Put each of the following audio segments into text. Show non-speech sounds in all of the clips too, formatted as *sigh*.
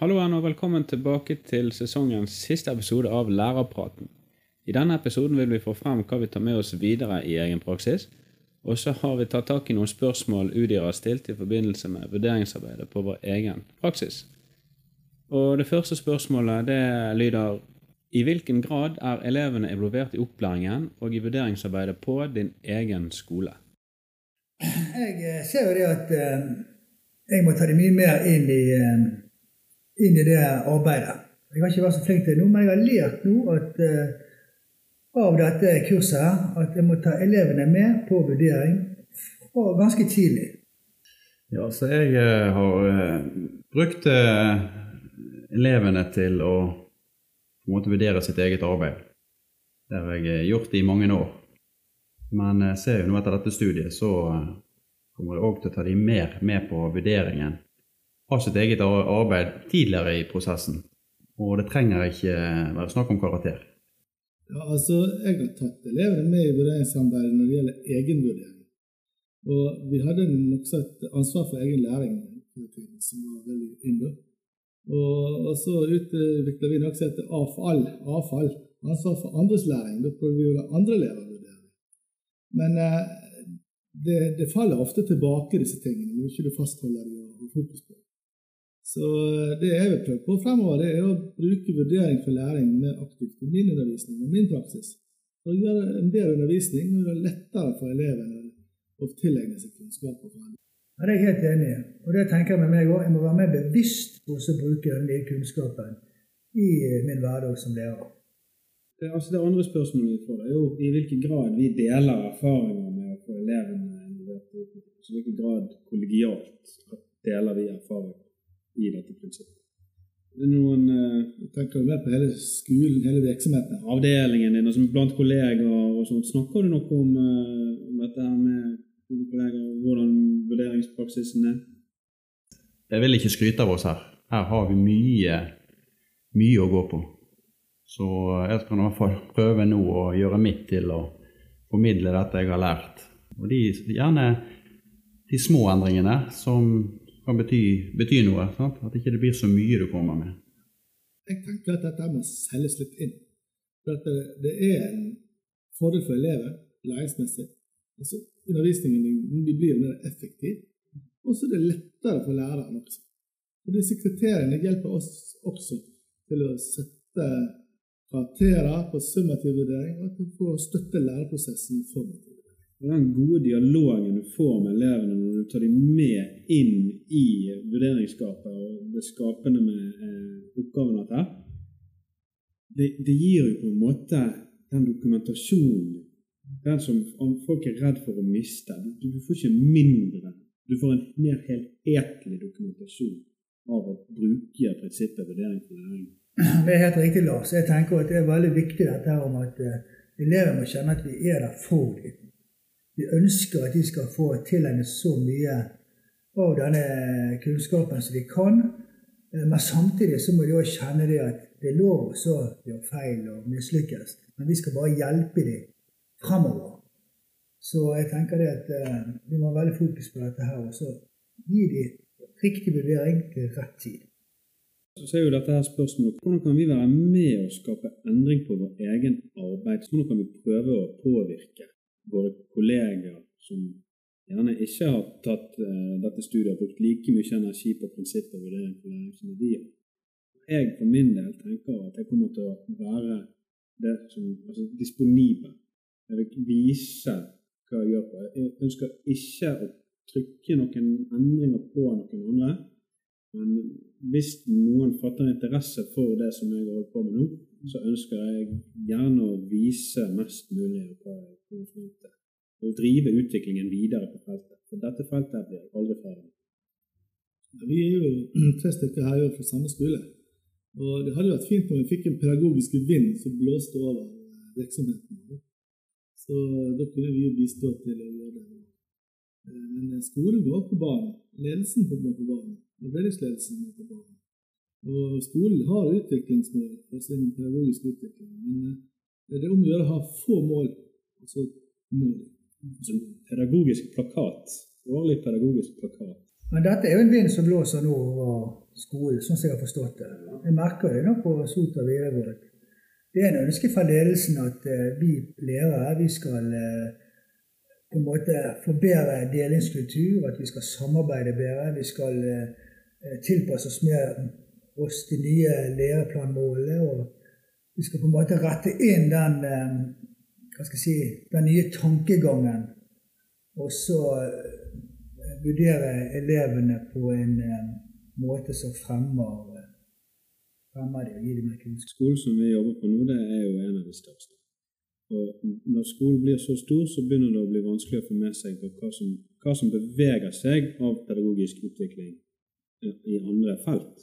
Hallo igjen og velkommen tilbake til sesongens siste episode av Lærerpraten. I denne episoden vil vi få frem hva vi tar med oss videre i egen praksis, og så har vi tatt tak i noen spørsmål UDIR har stilt i forbindelse med vurderingsarbeidet på vår egen praksis. Og Det første spørsmålet det lyder I hvilken grad er elevene involvert i opplæringen og i vurderingsarbeidet på din egen skole? Jeg ser jo det at eh, jeg må ta det mye mer inn i, eh, inn i det arbeidet. Jeg har ikke vært så flink til det nå, men jeg har lært nå at av dette kurset at jeg må ta elevene med på vurdering og ganske tidlig. Ja, så jeg har brukt elevene til å på en måte vurdere sitt eget arbeid. Det har jeg gjort i mange år. Men ser jo nå etter dette studiet så kommer jeg òg til å ta de mer med på vurderingen av sitt eget arbeid tidligere i prosessen. Og det trenger ikke være snakk om karakter. Ja, altså, Jeg har tatt elevene med i vurderingssamarbeidet når det gjelder egenvurdering. Og vi hadde nokså et ansvar for egen læring som var veldig inn Og, og så utvikla vi nokså et avfall. avfall. Ansvar for andres læring. Da prøver vi å la andre elever vurdere. Men eh, det, det, faller ofte tilbake, disse tingene, når ikke fastholder dem og har fokus på. Så eh, det jeg vil prøve på fremover, det er å bruke vurdering for læring mer aktivt i min undervisning og min praksis. For å gjøre en bedre undervisning og gjøre det lettere for elevene å tilegne seg kunnskap. Ja, det er jeg helt enig i. Og det tenker jeg med meg òg. Jeg må være mer bevisst på å bruke den kunnskapen i min hverdag som lærer. Det, altså det andre spørsmålet vi får, er jo i hvilken grad vi deler erfaringer med å få elevene involvert i I hvilken grad kollegialt deler vi erfaringer i dette prinsippet. Det er noen uh, Tenker du mer på hele skolen, hele virksomheten? Avdelingen din, altså blant kollegaer og sånt. Snakker du noe om, uh, om dette her med dine kollegaer, og hvordan vurderingspraksisen er? Jeg vil ikke skryte av oss her. Her har vi mye, mye å gå på. Så jeg skal i hvert fall prøve nå å gjøre mitt til å formidle dette jeg har lært. Og de, gjerne de små endringene som kan bety, bety noe. Sant? At ikke det blir så mye du kommer med. Jeg tenker at dette må selges litt inn. For det, det er en fordel for elever læringsmessig. Altså, undervisningen de blir mer effektiv. Og så er det lettere for læreren også. Og Disse kriteriene hjelper oss også til å sette karakterer på summativ vurdering, og til å støtte læreprosessen i formativ Den gode dialogen du får med elevene når du tar dem med inn i vurderingsskapet og det skapende med eh, oppgaven dette, det, det, gir jo på en måte den dokumentasjonen den som folk er redd for å miste. Du, du får ikke mindre. Du får en mer helhetlig dokumentasjon av å bruke prinsippet vurdering for læring. Det er helt riktig, Lars. Jeg tenker at Det er veldig viktig dette om at uh, elever må kjenne at vi er der for dem. Vi ønsker at de skal få tilegnet så mye av denne kunnskapen som de kan. Uh, men samtidig så må de også kjenne det at det er lov å gjøre feil og mislykkes. Men vi skal bare hjelpe dem fremover. Så jeg tenker det at uh, vi må ha veldig fokus på dette her, og så gi dem riktig vurdering til rett tid. Så er jo dette her spørsmålet hvordan kan vi være med å skape endring på vår egen arbeid? Hvordan kan vi prøve å påvirke våre kolleger som gjerne ikke har tatt uh, dette studiet og brukt like mye energi på prinsippet og vurdering for læring som de har? Jeg for min del tenker at jeg kommer til å være det som, altså disponibel. Jeg vil vise hva jeg gjør på. Jeg ønsker ikke å trykke noen endringer på noen andre. Men hvis noen fatter interesse for det som jeg holder på med nå, så ønsker jeg gjerne å vise mest mulig hva jeg kommer frem til. Og drive utviklingen videre på feltet. For dette feltet blir jeg aldri ferdig med. Vi er jo *clears throat* tre stykker her fra samme skole. Og det hadde vært fint om vi fikk en pedagogisk vind som blåste over virksomheten. Så da kunne vi jo bistå til å gjøre det. Men skolen går på banen. Ledelsen går på banen vurderingsledelsen må på banen. Og skolen har utviklingsmål for sin pedagogiske utvikling, men eh, det er om å gjøre å ha få mål, og så mål. Som pedagogisk plakat, årlig pedagogisk plakat. Men dette er jo en vind som blåser nå over skolen, sånn som jeg har forstått det. Jeg merker det nå på Sotra videregående. Det er en ønske fra ledelsen at uh, vi lærere vi skal uh, på en måte få bedre delingskultur, at vi skal samarbeide bedre. Vi skal tilpasse oss mer oss de nye læreplanmålene. Og vi skal på en måte rette inn den, hva skal jeg si, den nye tankegangen. Og så vurdere elevene på en måte som fremmer, fremmer de og gir dem mer kunnskap. Skolen som vi jobber på nå, det er jo en av de største. Og når skolen blir så stor, så begynner det å bli vanskelig å få med seg hva som, hva som beveger seg av pedagogisk utvikling i andre felt.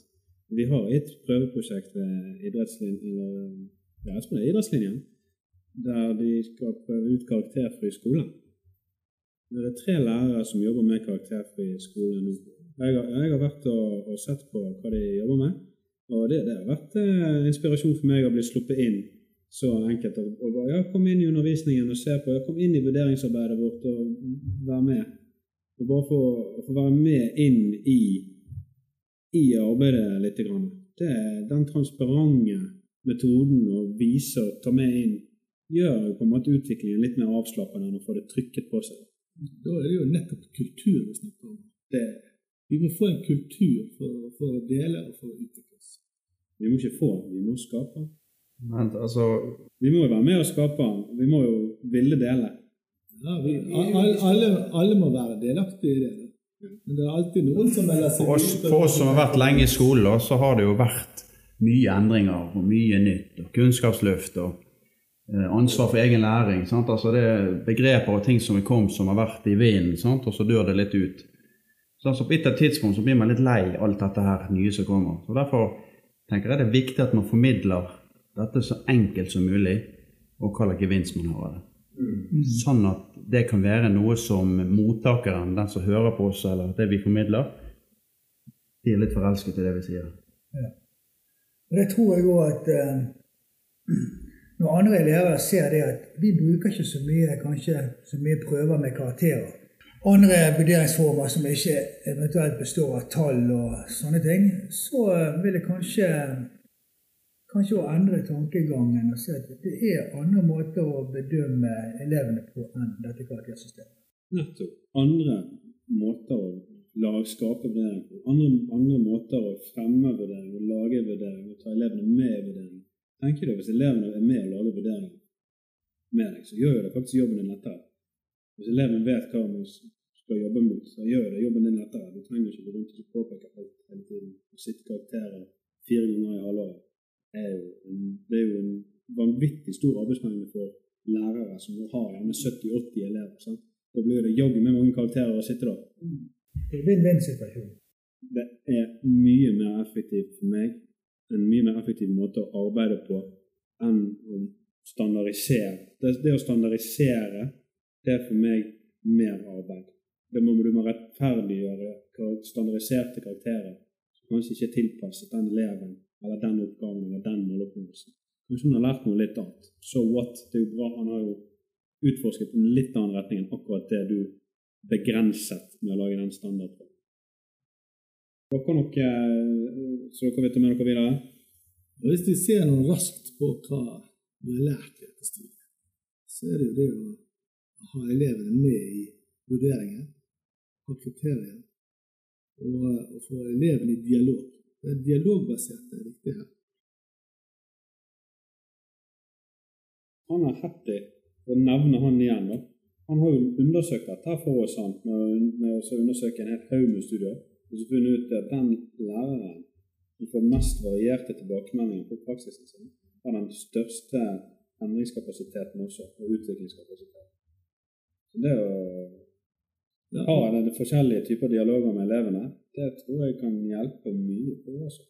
Vi har et prøveprosjekt ved idrettslinjen, ja, idrettslinjen, der de skal prøve ut karakterfri skole. Det er tre lærere som jobber med karakterfri skole nå. Jeg har, jeg har vært og, og, sett på hva de jobber med, og det, det har vært eh, inspirasjon for meg å bli sluppet inn så enkelt. Og, og ja, Kom inn i undervisningen og se på, ja, kom inn i vurderingsarbeidet vårt og være med. Og bare få være med inn i, i arbeidet litt. Grann. Det, den transparente metoden å vise og ta med inn gjør jo på en måte utviklingen litt mer avslappende enn å få det trykket på seg. Da er det jo nettopp kultur vi snakker om. Det, vi må få en kultur for, for, å dele og for å utvikle oss. Vi må ikke få vi må skape. Men altså Vi må jo være med og skape. Vi må jo ville dele. Ja, vi, alle, alle, må være delaktige i det. Men det er alltid noen som melder seg oss, for oss som har vært lenge i skolen, så har det jo vært mye endringer og mye nytt. og Kunnskapsløft og eh, ansvar for egen læring. Altså Det er begreper og ting som er kommet som har vært i vinden, og så dør det litt ut. Så altså På et tidspunkt så blir man litt lei alt dette her nye som kommer. Så Derfor tenker jeg det er viktig at man formidler dette så enkelt som mulig, og hva slags gevinst man har av det. Mm. Sånn at det kan være noe som mottakeren, den som hører på oss, eller det vi formidler, blir litt forelsket i det vi sier. Ja. Og Det tror jeg òg at eh, *clears throat* når andre elever ser det at vi bruker ikke så mye, kanskje, så mye prøver med karakterer andre vurderingsformer som ikke eventuelt består av tall og sånne ting, så vil det kanskje kanskje å endre tankegangen og se at det er andre måter å bedømme elevene på enn dette karaktersystemet. Nettopp. Andre måter å lage, skape vurdering på. Andre, andre, måter å fremme vurdering og lage vurdering og ta elevene med i vurdering. Tenker du, Hvis elevene er med og lager vurdering med deg, så gjør jo det faktisk jobben din lettere. Hvis eleven vet hva man skal jobbe mot, så gjør det jobben din lettere. Du trenger ikke gå rundt og påpeke alt hele tiden. og sitte karakterer fire ganger i halvåret er jo en, det er jo en vanvittig stor arbeidsmengde for lærere som har gjerne 70-80 elever. Sant? Da blir det jaggu med mange karakterer å sitte der. Det er vinn-vinn-situasjon. Det er mye mer effektivt for meg, en mye mer effektiv måte å arbeide på enn å standardisere. Det, det å standardisere det er for meg mer arbeid. Det må du rettferdiggjøre standardiserte karakterer som kanskje ikke er tilpasset den eleven eller den oppgaven eller den måloppnåelsen. Kanskje hun har lært noe litt annet. So what? Det er jo bra. Han har jo utforsket en litt annen retning enn akkurat det du begrenset med å lage den standarden. Dere noe eh, så dere vet med dere videre? Hvis vi ser noe raskt på hva vi har lært i dette studiet, så er det jo det å ha elevene med i vurderingen, ha kriterier, og, og få elevene i dialog. Det er dialogbasert det er viktig her. Han har rett i å nevne han igjen. da. Han har jo undersøkt dette for oss sant, med, med å undersøke en hel haug med studier. Og så funnet ut at den læreren som får mest varierte tilbakemeldinger på praksisen sin, har den største endringskapasiteten også, og utviklingskapasiteten. Så Det å ha den forskjellige typer dialoger med elevene, det tror jeg kan hjelpe mye på. Også.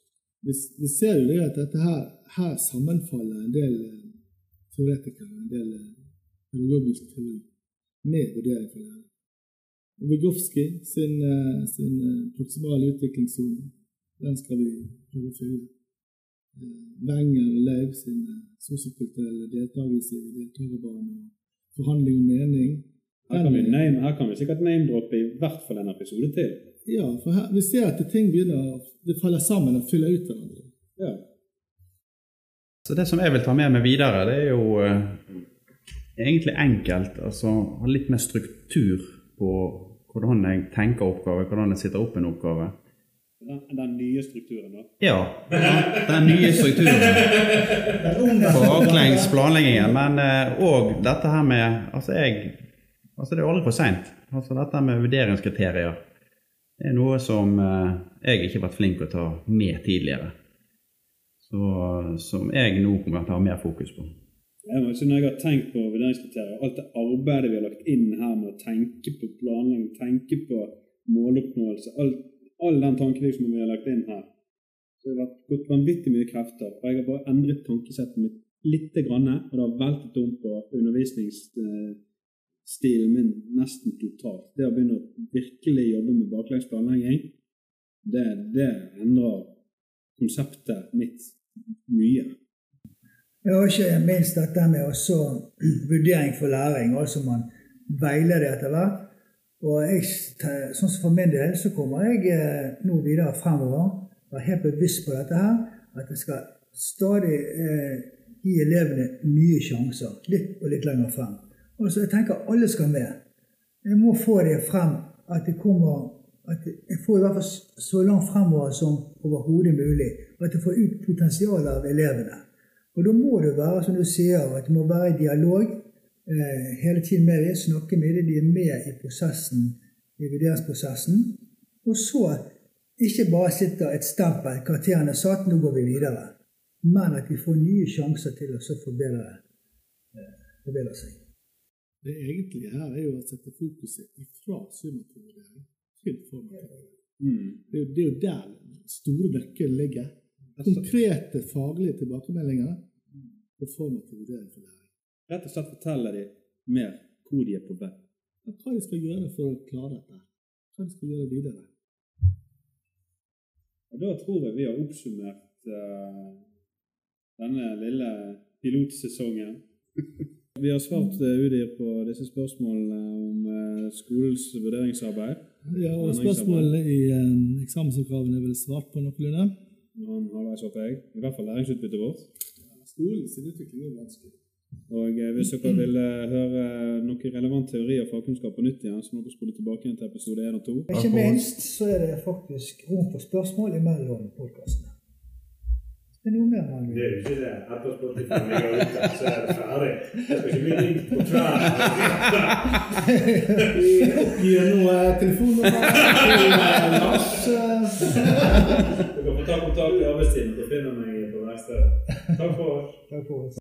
Vi, vi ser jo det at dette her, her sammenfaller en del eh, teoretikere, en del eh, pedagogisk teori, med vurdering for lærere. Vygotsky sin, eh, sin proksimale utviklingssone, den skal vi prøve å fylle. Wenger og Leiv sin sosiokulturelle deltakelse i deltakerbane forhandling om mening her kan vi name, her kan vi sikkert name-droppe i hvert fall en episode til. Ja, for her, vi ser at ting begynner det faller sammen og fyller ut hverandre. Ja. Så det som jeg vil ta med meg videre, det er jo eh, egentlig enkelt. Altså ha litt mer struktur på hvordan jeg tenker oppgave, hvordan jeg sitter opp en oppgave. Den, den nye strukturen, da. Ja, den nye strukturen. *laughs* Baklengs planleggingen. Men òg dette her med Altså, jeg Altså, det er aldri for seint. Altså, dette med vurderingskriterier det er noe som eh, jeg ikke har vært flink til å ta med tidligere. Så, som jeg nå kommer til å ha mer fokus på. Jeg må si, når jeg har tenkt på vurderingskriterier, alt det arbeidet vi har lagt inn her med å tenke på planlegging, tenke på måloppnåelse, all, all den tankevirksomheten vi har lagt inn her, så det har gått vanvittig mye krefter. Og jeg har bare endret tankesettet mitt lite grann, og det har veltet om på undervisningsstilen min nesten totalt. Det å begynne å virkelig jobbe med baklengs planlegging, det, det endrer konseptet mitt mye. Ja, ikke minst dette med også vurdering for læring, altså man veileder etter hvert. Og jeg, sånn som For min del så kommer jeg eh, nå videre fremover være helt bevisst på dette her, at jeg skal stadig eh, gi elevene nye sjanser, litt og litt lenger frem. Altså, jeg tenker alle skal med. Jeg må få det frem at det kommer at jeg får i hvert fall så langt fremover som overhodet mulig. At jeg får ut potensialet av elevene. Og da må det være som du sier, at det må være i dialog eh, hele tiden med dem. Snakke med dem. De er med i prosessen, i vurderingsprosessen. Og så ikke bare sitter et stempel, karakteren er satt, nå går vi videre. Men at de får nye sjanser til å forbedre, eh, forbedre seg. Det egentlige her er jo å sette fokuset ifra summativvurdering til formativvurdering. Mm. Det, det er jo der store nøkkelen ligger. Konkrete faglige tilbakemeldinger på formativ vurdering for læring. Rett og slett fortelle de mer hvor de er på vei. Hva de skal gjøre for å klare dette. Hva de skal gjøre videre. Og Da tror jeg vi har oppsummert uh, denne lille pilotsesongen. *laughs* vi har svart uh, Udir på disse spørsmålene om eh, skolens vurderingsarbeid. Ja, og Spørsmålene i eh, eksamensoppgaven er vel svart på noenlunde. Noen han halvveis håper jeg. I hvert fall læringsutbyttet vårt. Skolen sin utvikling er vanskelig. Og eh, hvis dere vil eh, høre noe relevant teori og fagkunnskap på nytt igjen, så må dere spole tilbake igjen til episode 1 og 2. Ikke minst så er det faktisk rom for spørsmål imellom podkastene. Det er mer man vil. Det er jo ikke det. Etter Spotify ligger ute, så er det ferdig. Jeg skal ikke bli på kvelden. *laughs* Vi oppgir nå telefonnummeret Lars. Du kan få ta kontakt i arbeidstiden. Du finner meg på verkstedet. Takk for oss.